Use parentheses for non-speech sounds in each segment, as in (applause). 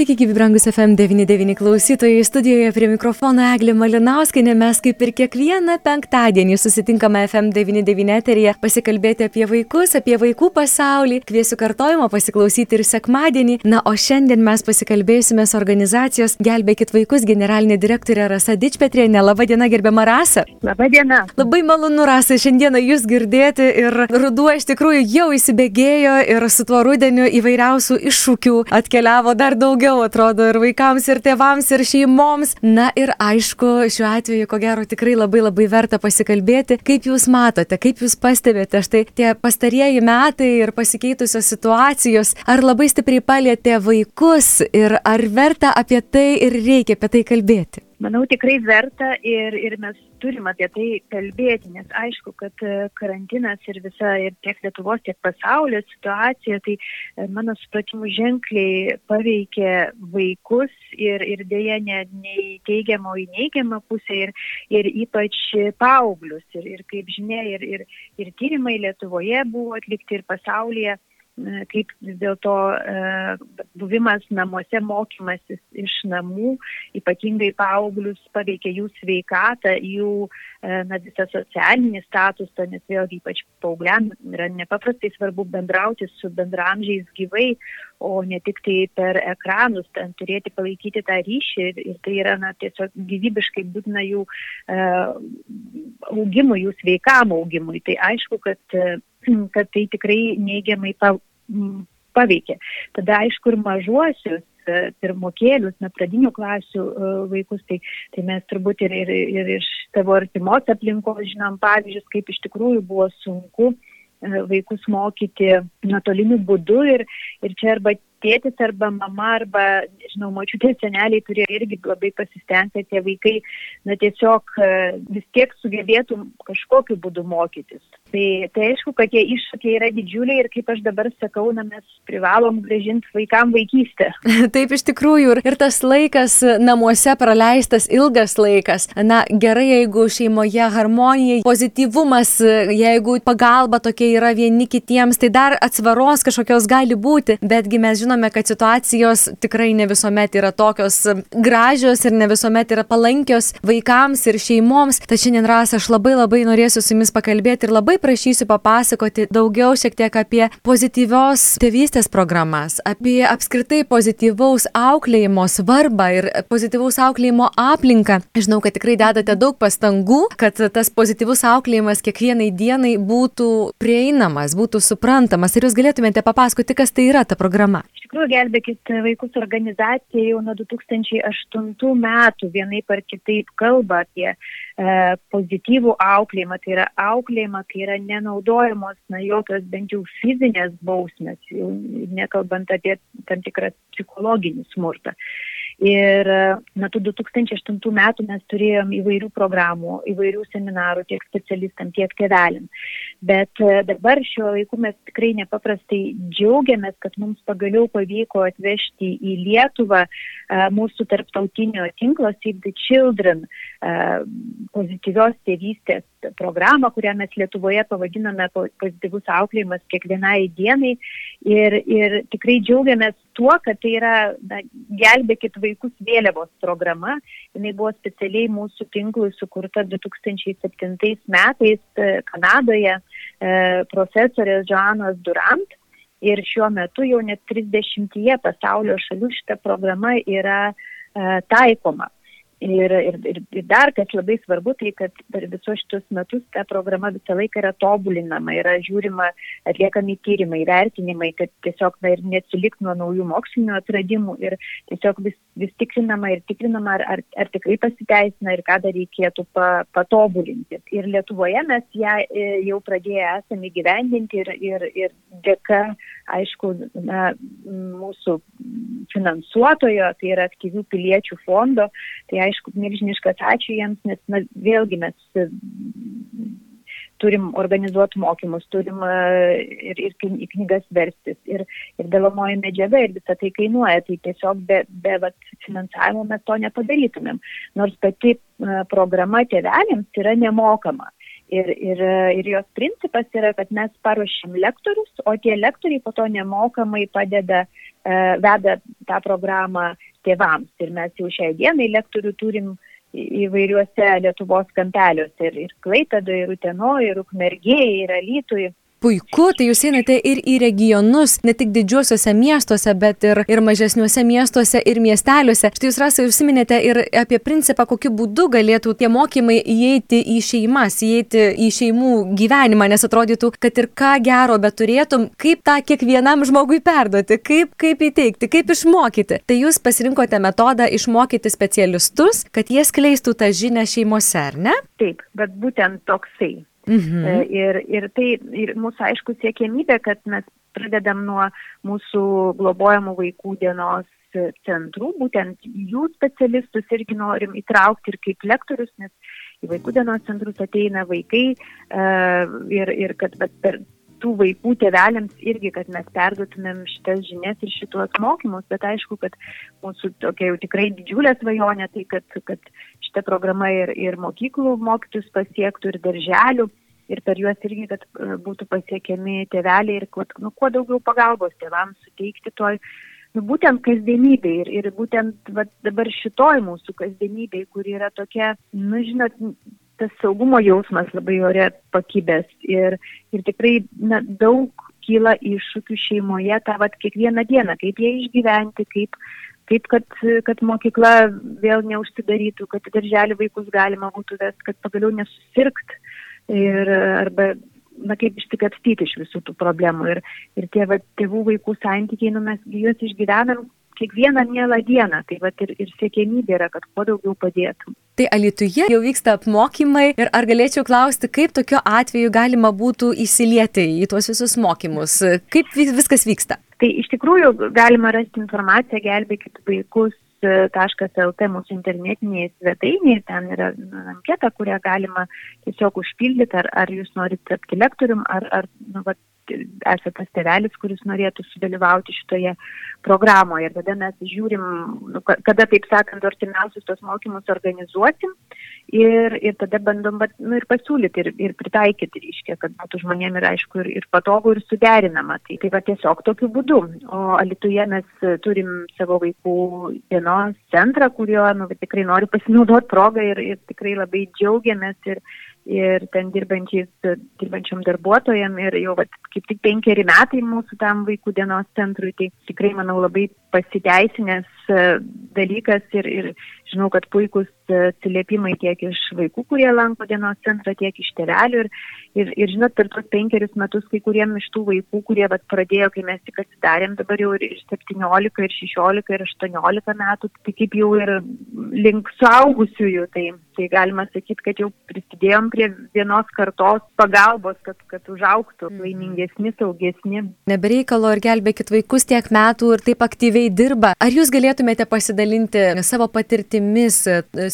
Sveiki, gyvi brangus FM99 klausytojai. Studijoje prie mikrofono Eglė Malinauskinė. Mes kaip ir kiekvieną penktadienį susitinkame FM99 eterija pasikalbėti apie vaikus, apie vaikų pasaulį. Kviesiu kartojimo pasiklausyti ir sekmadienį. Na, o šiandien mes pasikalbėsime su organizacijos Gelbėkit vaikus generalinė direktorė Rasa Dičpetrienė. Labadiena, gerbiama Rasa. Labadiena. Labai malonu, Rasa, šiandieną jūs girdėti ir ruduo iš tikrųjų jau įsibėgėjo ir su tuo rudeniu įvairiausių iššūkių atkeliavo dar daugiau daugiau atrodo ir vaikams, ir tėvams, ir šeimoms. Na ir aišku, šiuo atveju, ko gero, tikrai labai labai verta pasikalbėti, kaip jūs matote, kaip jūs pastebėte štai tie pastarieji metai ir pasikeitusios situacijos, ar labai stipriai palėtė vaikus ir ar verta apie tai ir reikia apie tai kalbėti. Manau, tikrai verta ir, ir mes turim apie tai kalbėti, nes aišku, kad e, karantinas ir visa ir tiek Lietuvos, tiek pasaulio situacija, tai e, mano supratimu ženkliai paveikė vaikus ir, ir dėja ne, ne į teigiamą, o į neigiamą pusę ir, ir ypač paauglius. Ir, ir kaip žinia, ir, ir, ir tyrimai Lietuvoje buvo atlikti ir pasaulyje kaip vis dėlto e, buvimas namuose, mokymasis iš namų, ypatingai paauglius paveikia jų sveikatą, jų e, na, visą socialinį statusą, nes vėlgi ypač paaugliam yra nepaprastai svarbu bendrauti su bendramžiais gyvai, o ne tik tai per ekranus, ten turėti palaikyti tą ryšį ir, tai yra na, tiesiog gyvybiškai būtina jų e, augimui, jų sveikam augimui. Tai aišku, kad kad tai tikrai neigiamai paveikė. Tada aišku ir mažuosius e, pirmokėlius, na, pradinių klasių e, vaikus, tai, tai mes turbūt ir, ir, ir iš savo artimos aplinkos žinom pavyzdžius, kaip iš tikrųjų buvo sunku e, vaikus mokyti nuotoliniu būdu ir, ir čia arba tėtis arba mama arba, žinau, močiutės seneliai turėjo irgi labai pasistengti, tie vaikai, na, tiesiog vis tiek sugebėtų kažkokiu būdu mokytis. Tai, tai aišku, kad tie iššūkiai yra didžiuliai ir kaip aš dabar sakau, na, mes privalom gražinti vaikam vaikystę. (laughs) Taip iš tikrųjų ir, ir tas laikas namuose praleistas ilgas laikas. Na gerai, jeigu šeimoje harmonija, pozityvumas, jeigu pagalba tokia yra vieni kitiems, tai dar atsvaros kažkokios gali būti, betgi mes žinome, kad situacijos tikrai ne visuomet yra tokios gražios ir ne visuomet yra palankios vaikams ir šeimoms. Tačiau šiandien ras aš labai labai norėsiu su jumis pakalbėti ir labai prašysiu papasakoti daugiau šiek tiek apie pozityvios tėvystės programas, apie apskritai pozityvaus auklėjimo svarbą ir pozityvaus auklėjimo aplinką. Žinau, kad tikrai dedate daug pastangų, kad tas pozityvus auklėjimas kiekvienai dienai būtų prieinamas, būtų suprantamas. Ir jūs galėtumėte papasakoti, kas tai yra ta programa? Iš tikrųjų, gelbėkit vaikus organizacija jau nuo 2008 metų vienaip ar kitaip kalba apie pozityvų auklėjimą, tai yra auklėjimą, kai yra nenaudojamos na, jokios bent jau fizinės bausmės, jau nekalbant apie tam tikrą psichologinį smurtą. Ir nuo 2008 metų mes turėjom įvairių programų, įvairių seminarų tiek specialistam, tiek tėvelim. Bet e, dabar šiuo laiku mes tikrai nepaprastai džiaugiamės, kad mums pagaliau pavyko atvežti į Lietuvą e, mūsų tarptautinio tinklo Save the Children e, pozityvios tėvystės programą, kurią mes Lietuvoje pavadiname pozityvus auklėjimas kiekvienai dienai. Ir, ir tikrai džiaugiamės tuo, kad tai yra na, gelbėkit vaikus vėliavos programa. Jis buvo specialiai mūsų tinklui sukurta 2007 metais e, Kanadoje e, profesorės Joanos Durant. Ir šiuo metu jau net 30 pasaulio šalių šita programa yra e, taikoma. Ir, ir, ir, dar kas labai svarbu, tai kad per visus šitus metus ta programa visą laiką yra tobulinama, yra žiūrima, atliekami tyrimai, vertinimai, kad tiesiog na, ir neatsilik nuo naujų mokslinio atradimų ir tiesiog vis, vis tikrinama ir tikrinama, ar, ar, ar tikrai pasiteisina ir ką dar reikėtų pa, patobulinti. Ir Lietuvoje mes ją e, jau pradėję esame įgyvendinti ir, ir, ir dėka, aišku, na, mūsų finansuotojo, tai yra aktyvių piliečių fondo, tai aišku, milžiniškas ačiū jiems, nes na, vėlgi mes turim organizuoti mokymus, turim ir, ir į knygas verstis, ir, ir dėlamoji medžiaga, ir visą tai kainuoja. Tai tiesiog be, be vat, finansavimo mes to nepadarytumėm. Nors pati programa tėveliams yra nemokama. Ir, ir, ir jos principas yra, kad mes paruošim lektorius, o tie lektoriai po to nemokamai padeda, e, veda tą programą tėvams. Ir mes jau šiai dienai lektorių turim įvairiuose Lietuvos kampeliuose ir, ir Klaipėdoje, ir Utenoje, ir Ukmergėje, ir Alytuje puiku tai jūs einate ir į regionus ne tik didžiuosiuose miestuose bet ir ir mažesniuose miestuose ir miesteliuose. Štai jūs rasa užsiminėte ir apie principą kokiu būdu galėtų tie mokymai įeiti į šeimas įeiti į šeimų gyvenimą nes atrodytų kad ir ką gero beturėtum kaip tą kiekvienam žmogui perduoti kaip kaip įteigti kaip išmokyti. Tai jūs pasirinkote metodą išmokyti specialistus kad jie skleistų tą žinią šeimose ar ne? Taip bet būtent toksai Mhm. E, ir, ir tai ir mūsų aišku siekiamybė, kad mes pradedam nuo mūsų globojamų vaikų dienos centrų, būtent jų specialistus irgi norim įtraukti ir kaip lektorius, nes į vaikų dienos centrus ateina vaikai e, ir, ir kad bet, per tų vaikų tėveliams irgi, kad mes perduotumėm šitas žinias ir šituos mokymus, bet aišku, kad mūsų tokia jau tikrai didžiulė svajonė, tai kad, kad šita programa ir, ir mokyklų mokytus pasiektų, ir darželių, ir per juos irgi, kad e, būtų pasiekiami tėveliai ir nu, kuo daugiau pagalbos tėvams suteikti toj, nu, būtent kasdienybė ir, ir būtent va, dabar šitoj mūsų kasdienybė, kuri yra tokia, nu, žinot, tas saugumo jausmas labai ore pakibęs ir, ir tikrai na, daug kyla iššūkių šeimoje tą vat kiekvieną dieną, kaip jie išgyventi, kaip, kaip kad, kad mokykla vėl neužsidarytų, kad darželį vaikus galima būtų vest, kad pagaliau nesusirgt ir arba na kaip išsikapstyti iš visų tų problemų. Ir, ir tie va, tėvų vaikų santykiai, nu mes juos išgyvenam kiekvieną mielą dieną. Tai vat ir, ir siekiamybė yra, kad kuo daugiau padėtų. Tai Alituje jau vyksta apmokymai ir ar galėčiau klausti, kaip tokiu atveju galima būtų įsilieti į tuos visus mokymus? Kaip viskas vyksta? Tai iš tikrųjų galima rasti informaciją gelbėkit vaikus lt mūsų internetinėje svetainėje, ten yra anketa, kurią galima tiesiog užpildyti, ar, ar jūs norite tapti lektorium, ar, ar nu, va, esate tas tėvelis, kuris norėtų sudalyvauti šitoje programoje. Ir tada mes žiūrim, nu, kada, taip sakant, artimiausius tos mokymus organizuosim ir, ir tada bandom nu, ir pasiūlyti ir, ir pritaikyti, reiškia, kad būtų žmonėm ir aišku, ir, ir patogu, ir suderinama. Tai, tai va tiesiog tokiu būdu. O Alituje mes turim savo vaikų dienos centrą, kurio nu, tikrai noriu pasinaudoti progą ir, ir tikrai labai džiaugiamės. Ir, ir ten dirbančiais, dirbančiam darbuotojam ir jau vat, kaip tik penkeri metai mūsų tam vaikų dienos centrui, tai tikrai manau labai pasiteisinęs e, dalykas ir, ir žinau, kad puikus atsiliepimai tiek iš vaikų, kurie lanko dienos centrą, tiek iš tėvelių. Ir, ir, ir žinot, per tuos penkerius metus kai kuriem iš tų vaikų, kurie vat, pradėjo, kai mes tik atsidarėm, dabar jau ir 17, ir 16, ir 18 metų, tai kaip jau ir link suaugusiųjų, tai, tai galima sakyti, kad jau prisidėjom prie vienos kartos pagalbos, kad, kad užauktų mhm. laimingesni, saugesni. Nebereikalo ir gelbėkit vaikus tiek metų ir taip aktyviai dirba. Ar jūs galėtumėte pasidalinti savo patirtimis,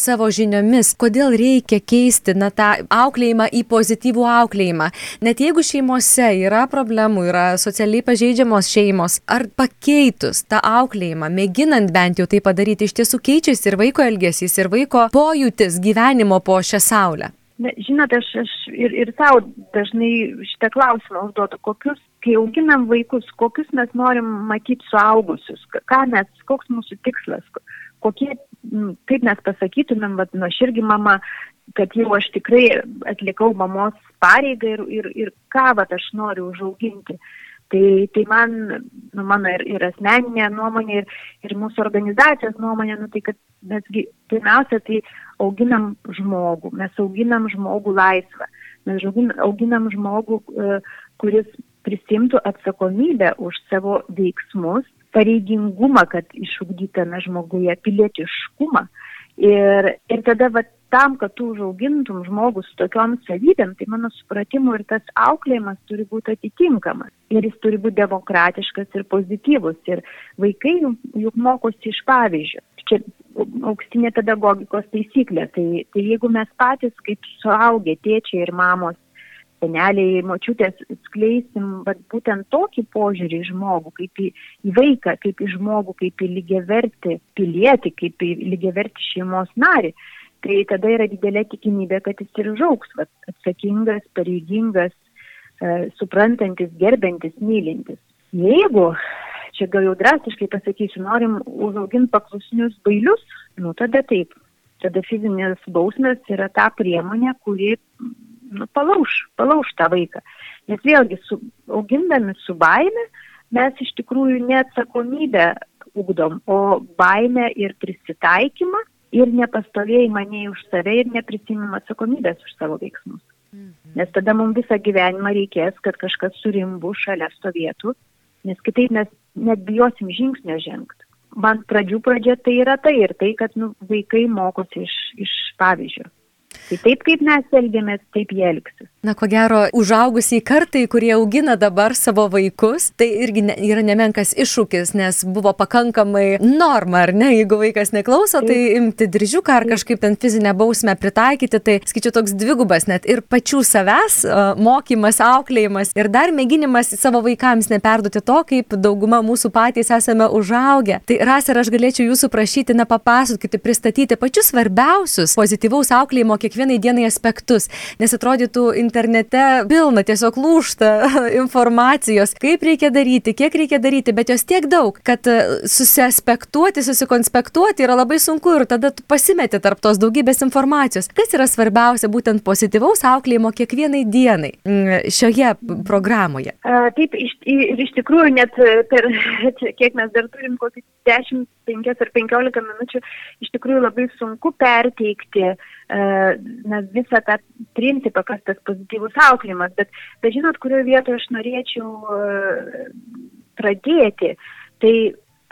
savo žiniomis, kodėl reikia keisti na, tą auklėjimą į pozityvų auklėjimą. Net jeigu šeimose yra problemų, yra socialiai pažeidžiamos šeimos, ar pakeitus tą auklėjimą, mėginant bent jau tai padaryti, iš tiesų keičiasi ir vaiko elgesys, ir vaiko pojūtis gyvenimo po šią saulę. Na, žinot, aš, aš ir, ir savo dažnai šitą klausimą užduodu, kokius, kai auginam vaikus, kokius mes norim matyti suaugusius, ką mes, koks mūsų tikslas, kokie kaip mes pasakytumėm, vat, nu, aš irgi mama, kad jau aš tikrai atlikau mamos pareigą ir, ir, ir ką vat, aš noriu užauginti. Tai, tai man, nu, mano ir, ir asmeninė nuomonė, ir, ir mūsų organizacijos nuomonė, nu, tai kad mesgi pirmiausia, tai auginam žmogų, mes auginam žmogų laisvą, mes auginam žmogų, e, kuris prisimtų atsakomybę už savo veiksmus pareigingumą, kad išugdytame žmoguje pilietiškumą. Ir, ir tada va, tam, kad tu užaugintum žmogų su tokiom savybėm, tai mano supratimu ir tas auklėjimas turi būti atitinkamas. Ir jis turi būti demokratiškas ir pozityvus. Ir vaikai juk mokosi iš pavyzdžių. Čia auksinė pedagogikos taisyklė. Tai, tai jeigu mes patys kaip suaugę tėčiai ir mamos seneliai, močiutės skleisim vat, būtent tokį požiūrį į žmogų, kaip į, į vaiką, kaip į žmogų, kaip į lygiavertį pilietį, kaip į lygiavertį šeimos narį, tai tada yra didelė tikimybė, kad jis ir žauks, vat, atsakingas, pareigingas, e, suprantantis, gerbiantis, mylintis. Jeigu, čia gal jau drastiškai pasakysiu, norim užauginti paklusnius bailius, nu tada taip. Tada fizinės bausmės yra ta priemonė, kuri nu, palauž, palauž tą vaiką. Nes vėlgi, su, augindami su baime, mes iš tikrųjų neatsakomybę ugdom, o baimę ir prisitaikymą ir nepastovėjimą nei už save ir neprisimimą atsakomybės už savo veiksmus. Mhm. Nes tada mums visą gyvenimą reikės, kad kažkas surimbu šalia stovėtų, nes kitaip mes net bijosim žingsnio žengti. Man pradžių pradžia tai yra tai ir tai, kad nu, vaikai mokosi iš, iš pavyzdžio. Tai taip kaip mes elgiamės, taip jie elgsis. Na, ko gero, užaugusiai kartai, kurie augina dabar savo vaikus, tai irgi ne, yra nemenkas iššūkis, nes buvo pakankamai norma, ar ne, jeigu vaikas neklauso, tai imti diržiuką ar kažkaip ten fizinę bausmę pritaikyti, tai skaičiu toks dvigubas net ir pačių savęs mokymas, auklėjimas ir dar mėginimas savo vaikams neperduoti to, kaip dauguma mūsų patys esame užaugę. Tai ras ir aš galėčiau jūsų prašyti, na, papasakoti, pristatyti pačius svarbiausius pozityvaus auklėjimo kiekvienai dienai aspektus, nes atrodytų internete pilna tiesiog lūšta (laughs) informacijos, kaip reikia daryti, kiek reikia daryti, bet jos tiek daug, kad e, susiaspektuoti, susikonspektuoti yra labai sunku ir tada tu pasimeti tarp tos daugybės informacijos. Kas yra svarbiausia būtent pozityvaus auklėjimo kiekvienai dienai mm, šioje programoje? A, taip, iš, ir iš tikrųjų net per, (laughs) kiek mes dar turim, kokį 10, 5 ar 15 minučių, iš tikrųjų labai sunku perteikti na, visą tą principą, kas tas pozityvus auklėjimas. Bet, bet žinot, kurioje vietoje aš norėčiau pradėti, tai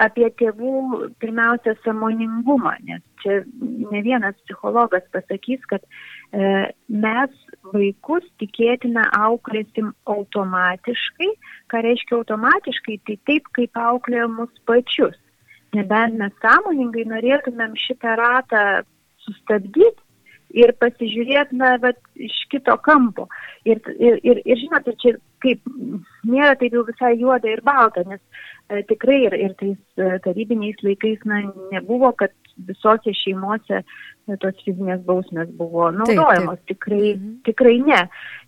apie tėvų pirmiausia samoningumą, nes čia ne vienas psichologas pasakys, kad e, mes vaikus tikėtina auklėsim automatiškai, ką reiškia automatiškai, tai taip, kaip auklėjo mus pačius. Nebent mes sąmoningai norėtumėm šitą ratą sustabdyti, ir pasižiūrėti, na, bet iš kito kampo. Ir, ir, ir, ir žinote, čia kaip nėra taip jau visai juoda ir balta, nes e, tikrai ir, ir tais e, tarybiniais laikais, na, nebuvo, kad visose šeimose e, tos fizinės bausmės buvo naudojamos. Taip, taip. Tikrai, mhm. tikrai ne.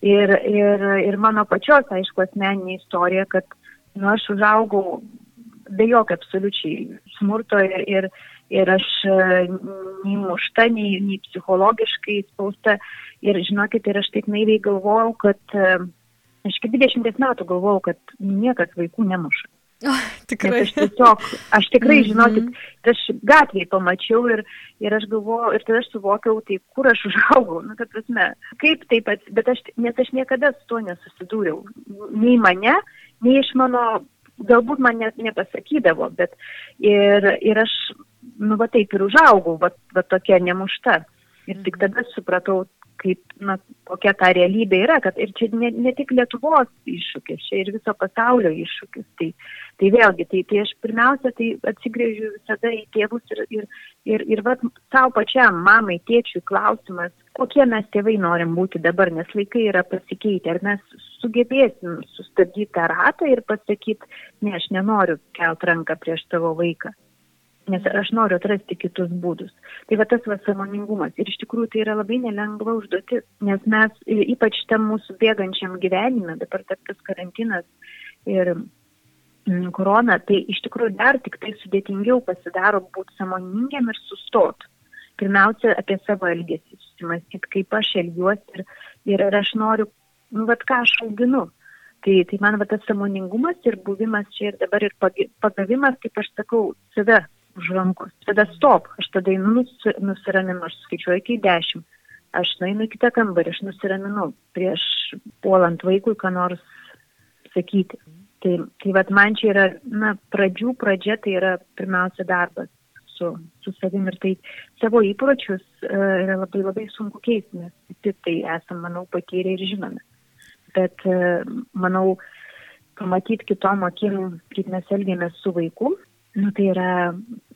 Ir, ir, ir mano pačios, aišku, asmeninė istorija, kad, nu, aš užaugau be jokio absoliučiai smurto ir, ir ir aš e, nei mušta, nei, nei psichologiškai spausta. Ir žinokit, ir aš taip naiviai galvojau, kad e, aš iki 20 metų galvojau, kad niekas vaikų nemuša. Oh, tikrai. Nes aš tiesiog, aš tikrai, mm -hmm. žinokit, aš gatvėje pamačiau ir, ir aš galvojau, ir tada aš suvokiau, tai kur aš užaugau, nu, kad prasme, kaip taip, pat, bet aš, nes aš niekada su to nesusidūriau. Nei mane, nei iš mano, galbūt man net nepasakydavo, bet ir, ir aš nu, va taip ir užaugau, va, va tokia nemušta. Ir tik tada supratau, kaip, na, kokia ta realybė yra, kad ir čia ne, ne tik Lietuvos iššūkis, čia ir viso pasaulio iššūkis. Tai, tai vėlgi, tai, tai aš pirmiausia, tai atsigrėžiu visada į tėvus ir, ir, ir, ir va, savo pačiam, mamai, tėčiui klausimas, kokie mes tėvai norim būti dabar, nes laikai yra pasikeitę, ar mes sugebėsim sustabdyti tą ratą ir pasakyti, ne, aš nenoriu kelt ranką prieš tavo vaiką nes aš noriu atrasti kitus būdus. Tai va tas va samoningumas. Ir iš tikrųjų tai yra labai nelengva užduotis, nes mes ypač tam mūsų bėgančiam gyvenime, dabar tas karantinas ir mm, korona, tai iš tikrųjų dar tik tai sudėtingiau pasidaro būti samoningiam ir sustot. Pirmiausia, apie savo elgesį susimastyti, kaip aš elgiuosi ir, ir, ir aš noriu, nu, vad ką aš auginu. Tai, tai man va tas samoningumas ir buvimas čia ir dabar ir pagavimas, kaip aš sakau, save už rankos. Tada stop, aš tada einu nus, nusiraminu, aš skaičiuoju iki dešimt. Aš nueinu į kitą kambarį, aš nusiraminu prieš puolant vaikui, ką nors sakyti. Tai, tai vad man čia yra, na, pradžių pradžia tai yra pirmiausia darbas su, su savim ir tai savo įpročius uh, yra labai labai sunku keisti, nes visi tai esame, manau, patyrę ir žinome. Bet uh, manau, pamatyti kitom akim, kaip mes elgiamės su vaiku, nu, tai yra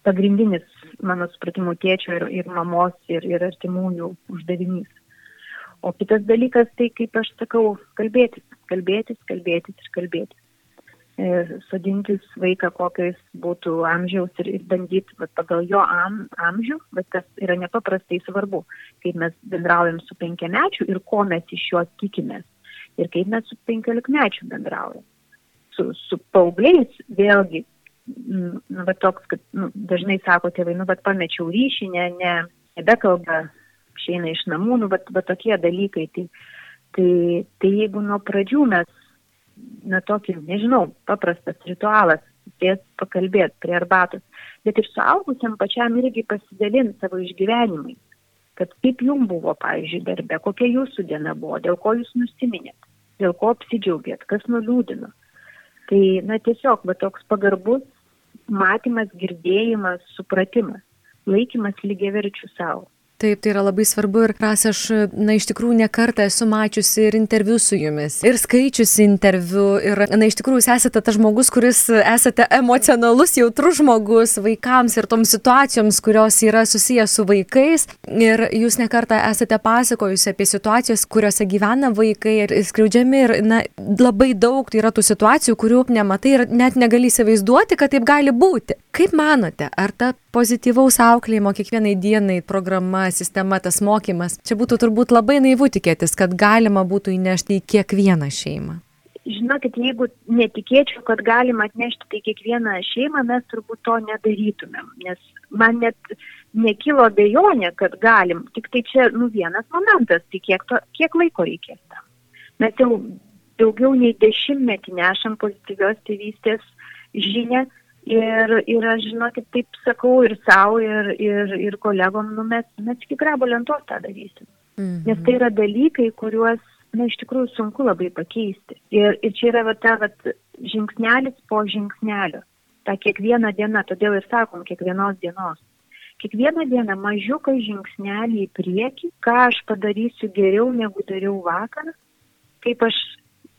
pagrindinis, mano supratimu, tėčio ir, ir mamos ir, ir artimųjų uždavinys. O kitas dalykas, tai kaip aš sakau, kalbėtis, kalbėtis, kalbėtis ir kalbėtis. Ir sodintis vaiką, kokiais būtų amžiaus ir, ir bandyti vat, pagal jo am, amžių, bet tas yra nepaprastai svarbu, kaip mes bendraujam su penkiamečiu ir ko mes iš jo tikimės ir kaip mes su penkiolikmečiu bendraujam. Su, su paaugliais vėlgi, nu, va toks, kad nu, dažnai sako tėvai, nu, bet pamečiau ryšį, ne, ne, nebekalba, išeina iš namų, nu, bet, bet tokie dalykai. Tai, tai, tai jeigu nuo pradžių mes, na, tokį, nežinau, paprastas ritualas, sės pakalbėti prie arbatos, bet ir suaugusiam pačiam irgi pasidalinti savo išgyvenimais kad kaip jums buvo, pavyzdžiui, darbe, kokia jūsų diena buvo, dėl ko jūs nusiminėt, dėl ko apsidžiaugėt, kas nuliūdino. Tai, na, tiesiog, va toks pagarbus matymas, girdėjimas, supratimas, laikymas lygiaverčių savo. Taip, tai yra labai svarbu ir ras aš, na, iš tikrųjų nekartą esu mačiusi ir interviu su jumis, ir skaičiusi interviu, ir, na, iš tikrųjų jūs esate tas žmogus, kuris esate emocionalus, jautrus žmogus vaikams ir toms situacijoms, kurios yra susijęs su vaikais. Ir jūs nekartą esate pasakojusi apie situacijas, kuriuose gyvena vaikai ir skriaudžiami, ir, na, labai daug tai yra tų situacijų, kurių nematai ir net negali įsivaizduoti, kad taip gali būti. Kaip manote, ar ta pozityvaus auklėjimo kiekvienai dienai programa, sistema, tas mokymas. Čia būtų turbūt labai naivu tikėtis, kad galima būtų įnešti į kiekvieną šeimą. Žinokit, jeigu netikėčiau, kad galima atnešti tai kiekvieną šeimą, mes turbūt to nedarytumėm, nes man net nekilo bejonė, kad galim, tik tai čia, nu, vienas momentas, tai kiek, to, kiek laiko reikės tam. Mes jau daugiau nei dešimtmetį nešam pozityvios tėvystės žinę Ir, ir aš, žinokit, taip sakau ir savo, ir, ir, ir kolegom, nu, mes, mes iki grabo lentos tą darysim. Mhm. Nes tai yra dalykai, kuriuos, na, iš tikrųjų sunku labai pakeisti. Ir, ir čia yra va, ta va, žingsnelis po žingsnelio. Ta kiekviena diena, todėl ir sakom, kiekvienos dienos. Kiekvieną dieną mažiuką žingsnelį į priekį, ką aš padarysiu geriau negu dariau vakar, kaip aš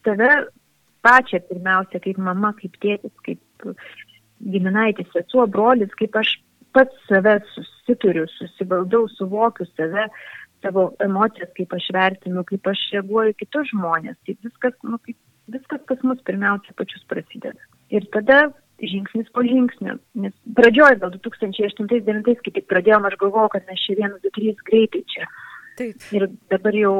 tave pačią pirmiausia, kaip mama, kaip tėtis, kaip giminaitis, sesuo, brolis, kaip aš pats save susituriu, susivaldau, suvokiu save, savo emocijas, kaip aš vertinu, kaip aš reaguoju kitus žmonės. Tai viskas, nu, kaip, viskas, kas mus pirmiausia pačius prasideda. Ir tada žingsnis po žingsnio. Nes pradžioje, gal 2008-2009, kai tik pradėjom, aš galvojau, kad mes čia vienas, du, trys greitai čia. Taip. Ir dabar jau,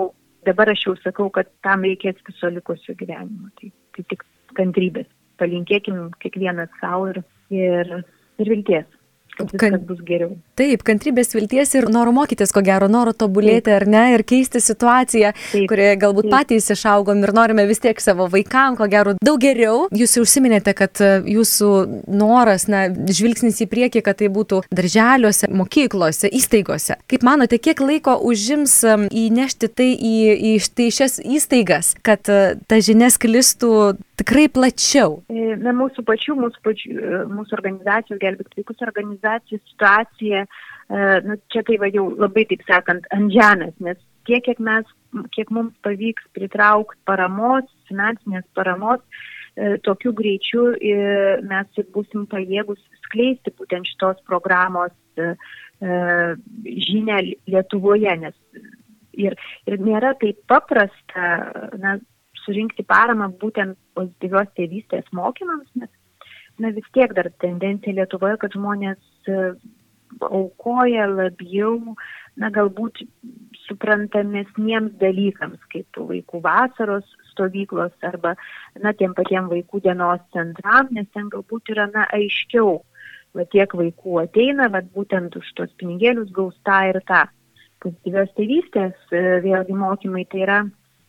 dabar aš jau sakau, kad tam reikės viso likusio gyvenimo. Tai, tai tik kantrybės palinkėkim kiekvienas savo ir, ir, ir vilties kad viskas bus geriau. Taip, kantrybės vilties ir noro mokytis, ko gero, noro tobulėti ar ne, ir keisti situaciją, Taip. kurioje galbūt Taip. patys išaugom ir norime vis tiek savo vaikam, ko gero, daug geriau. Jūs užsiminėte, kad e, jūsų noras, na, žvilgsnis į priekį, kad tai būtų darželiuose, mokyklose, įstaigose. Kaip manote, kiek laiko užims e, įnešti tai į, į štai šias įstaigas, kad e, ta žinia sklistų tikrai plačiau? Na, mūsų pačių, mūsų, pačių, mūsų organizacijų, gelbėk vaikus organizacijų situacija, nu, čia tai va jau labai, taip sakant, ant žemės, nes tiek, kiek mes, kiek mums pavyks pritraukti paramos, finansinės paramos, e, tokiu greičiu mes ir busim pajėgus skleisti būtent šitos programos e, žinę Lietuvoje, nes ir, ir nėra taip paprasta na, surinkti paramą būtent pozityvios tėvystės mokymams, nes na vis tiek dar tendencija Lietuvoje, kad žmonės e, aukoja labiau, na galbūt suprantamesniems dalykams, kaip vaikų vasaros stovyklos arba, na, tiem patiem vaikų dienos centram, nes ten galbūt yra, na, aiškiau, va tiek vaikų ateina, va būtent už tos pinigėlius gaus tą ir tą. Pozityvios tėvystės, e, vėlgi mokymai, tai yra,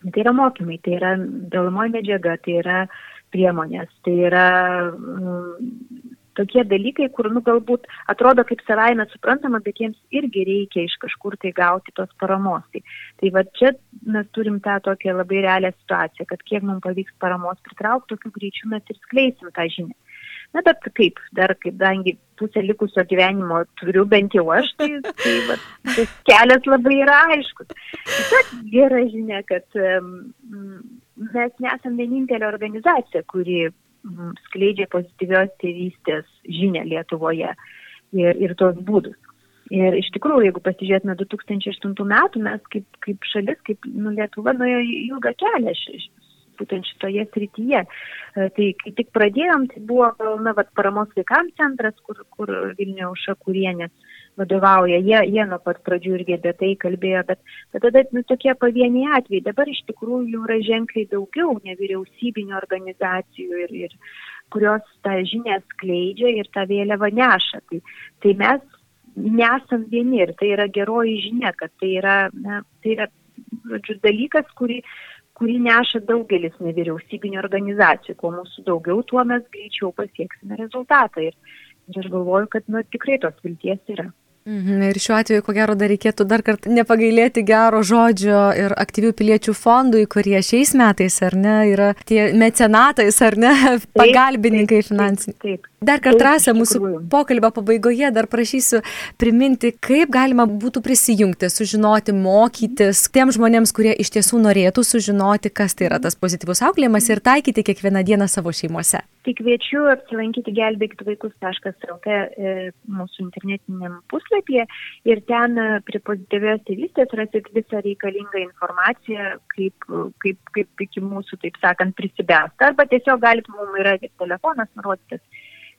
tai yra mokymai, tai yra dalamoji medžiaga, tai yra priemonės. Tai yra mm, tokie dalykai, kur, nu, galbūt atrodo kaip savaime suprantama, bet jiems irgi reikia iš kažkur tai gauti tos paramos. Tai, tai va čia mes turim tą tokią labai realią situaciją, kad kiek mums pavyks paramos pritraukti, tokiu greičiu mes ir skleisim tą žinią. Na, bet kaip, dar, kadangi pusę likusio gyvenimo turiu bent jau aš, tai, tai va, tas kelias labai yra aiškus. Taip, gera žinia, kad um, mes nesam vienintelė organizacija, kuri skleidžia pozityvios tėvystės žinę Lietuvoje ir, ir tos būdus. Ir iš tikrųjų, jeigu pasižiūrėtume 2008 metų, mes kaip, kaip šalis, kaip nu, Lietuva nuėjo ilgą kelią būtent šitoje srityje. E, tai kai tik pradėjom, tai buvo na, vat, paramos vaikams centras, kur, kur Vilniaus Šakurienė vadovauja. Jie, jie nuo pat pradžių irgi apie tai kalbėjo, bet, bet tada nu, tokie pavieniai atvejai. Dabar iš tikrųjų yra ženkliai daugiau nevyriausybinio organizacijų, ir, ir, kurios tą žinią skleidžia ir tą vėliavą neša. Tai, tai mes nesam vieni ir tai yra geroji žinia, kad tai yra, na, tai yra žodžiu, dalykas, kurį, kurį neša daugelis nevyriausybinio organizacijų. Kuo mūsų daugiau, tuo mes greičiau pasieksime rezultatą. Ir, ir aš galvoju, kad nu, tikrai tos vilties yra. Mhm, ir šiuo atveju, ko gero, dar reikėtų dar kartą nepagailėti gero žodžio ir aktyvių piliečių fondui, kurie šiais metais, ar ne, yra tie mecenatais, ar ne, pagalbininkai finansiniai. Taip, taip. Dar kartą rasę mūsų pokalbio pabaigoje dar prašysiu priminti, kaip galima būtų prisijungti, sužinoti, mokytis tiem žmonėms, kurie iš tiesų norėtų sužinoti, kas tai yra tas pozityvus auklėjimas ir taikyti kiekvieną dieną savo šeimose. Tai kviečiu apsilankyti gelbėkitvaicus.lt e, mūsų internetiniam puslapyje ir ten e, prie pozityvios tėvystės rasit visą reikalingą informaciją, kaip, kaip, kaip iki mūsų, taip sakant, prisibęsta. Arba tiesiog galit, mums yra telefonas nurodytas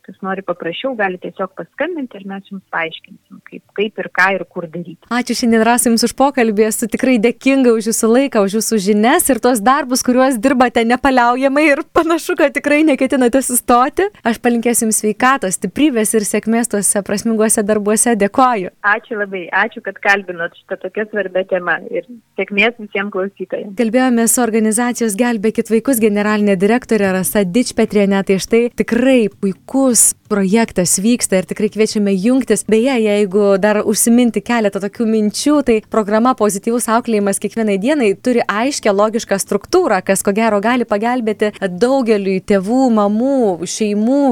kas nori paprašiau, gali tiesiog paskambinti ir mes jums paaiškinsim, kaip, kaip ir ką ir kur daryti. Ačiū šiandien Rasai Jums už pokalbį, esu tikrai dėkinga už Jūsų laiką, už Jūsų žinias ir tos darbus, kuriuos dirbate nepaliaujamai ir panašu, kad tikrai neketinate sustoti. Aš palinkėsiu Jums sveikatos, stiprybės ir sėkmės tuose prasminguose darbuose. Dėkoju. Ačiū labai, ačiū, kad kalbinot šitą tokią svarbę temą ir sėkmės visiems klausytojams. Kalbėjome su organizacijos Gelbėkit vaikus generalinė direktorė Rasa Dičpetrienė, tai štai tikrai puikus puikus projektas vyksta ir tikrai kviečiame jungtis. Beje, jeigu dar užsiminti keletą tokių minčių, tai programa Pozityvus auklėjimas kiekvienai dienai turi aiškę logišką struktūrą, kas ko gero gali pagelbėti daugeliui tėvų, mamų, šeimų,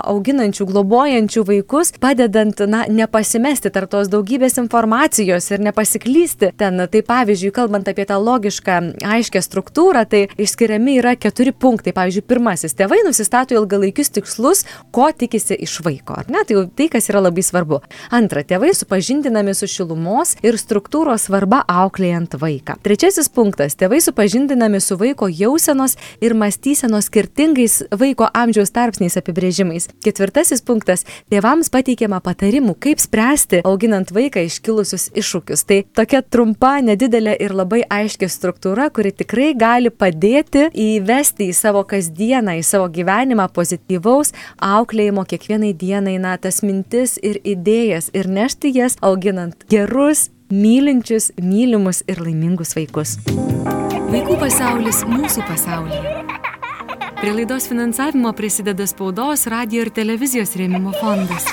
auginančių, globojančių vaikus, padedant, na, nepasimesti tarp tos daugybės informacijos ir nepasiklysti ten. Tai pavyzdžiui, kalbant apie tą logišką, aiškę struktūrą, tai išskiriami yra keturi punktai. Pavyzdžiui, pirmasis, tėvai nusistato ilgalaikius tikslus, ko tikisi iš vaiko, ar ne? Tai jau tai, kas yra labai svarbu. Antra, tėvai supažindinami su šilumos ir struktūros svarba auklėjant vaiką. Trečiasis punktas, tėvai supažindinami su vaiko jausenos ir mąstysenos skirtingais vaiko amžiaus tarpsniais apibrėžimais. Ketvirtasis punktas, tėvams pateikiama patarimų, kaip spręsti auginant vaiką iškilusius iššūkius. Tai tokia trumpa, nedidelė ir labai aiški struktūra, kuri tikrai gali padėti įvesti į savo kasdieną, į savo gyvenimą pozityvaus auklėjimo kiekvienai dienai, na, tas mintis ir idėjas ir nešti jas auginant gerus, mylinčius, mylimus ir laimingus vaikus. Vaikų pasaulis mūsų pasaulyje. Prie laidos finansavimo prisideda spaudos, radio ir televizijos rėmimo fondas.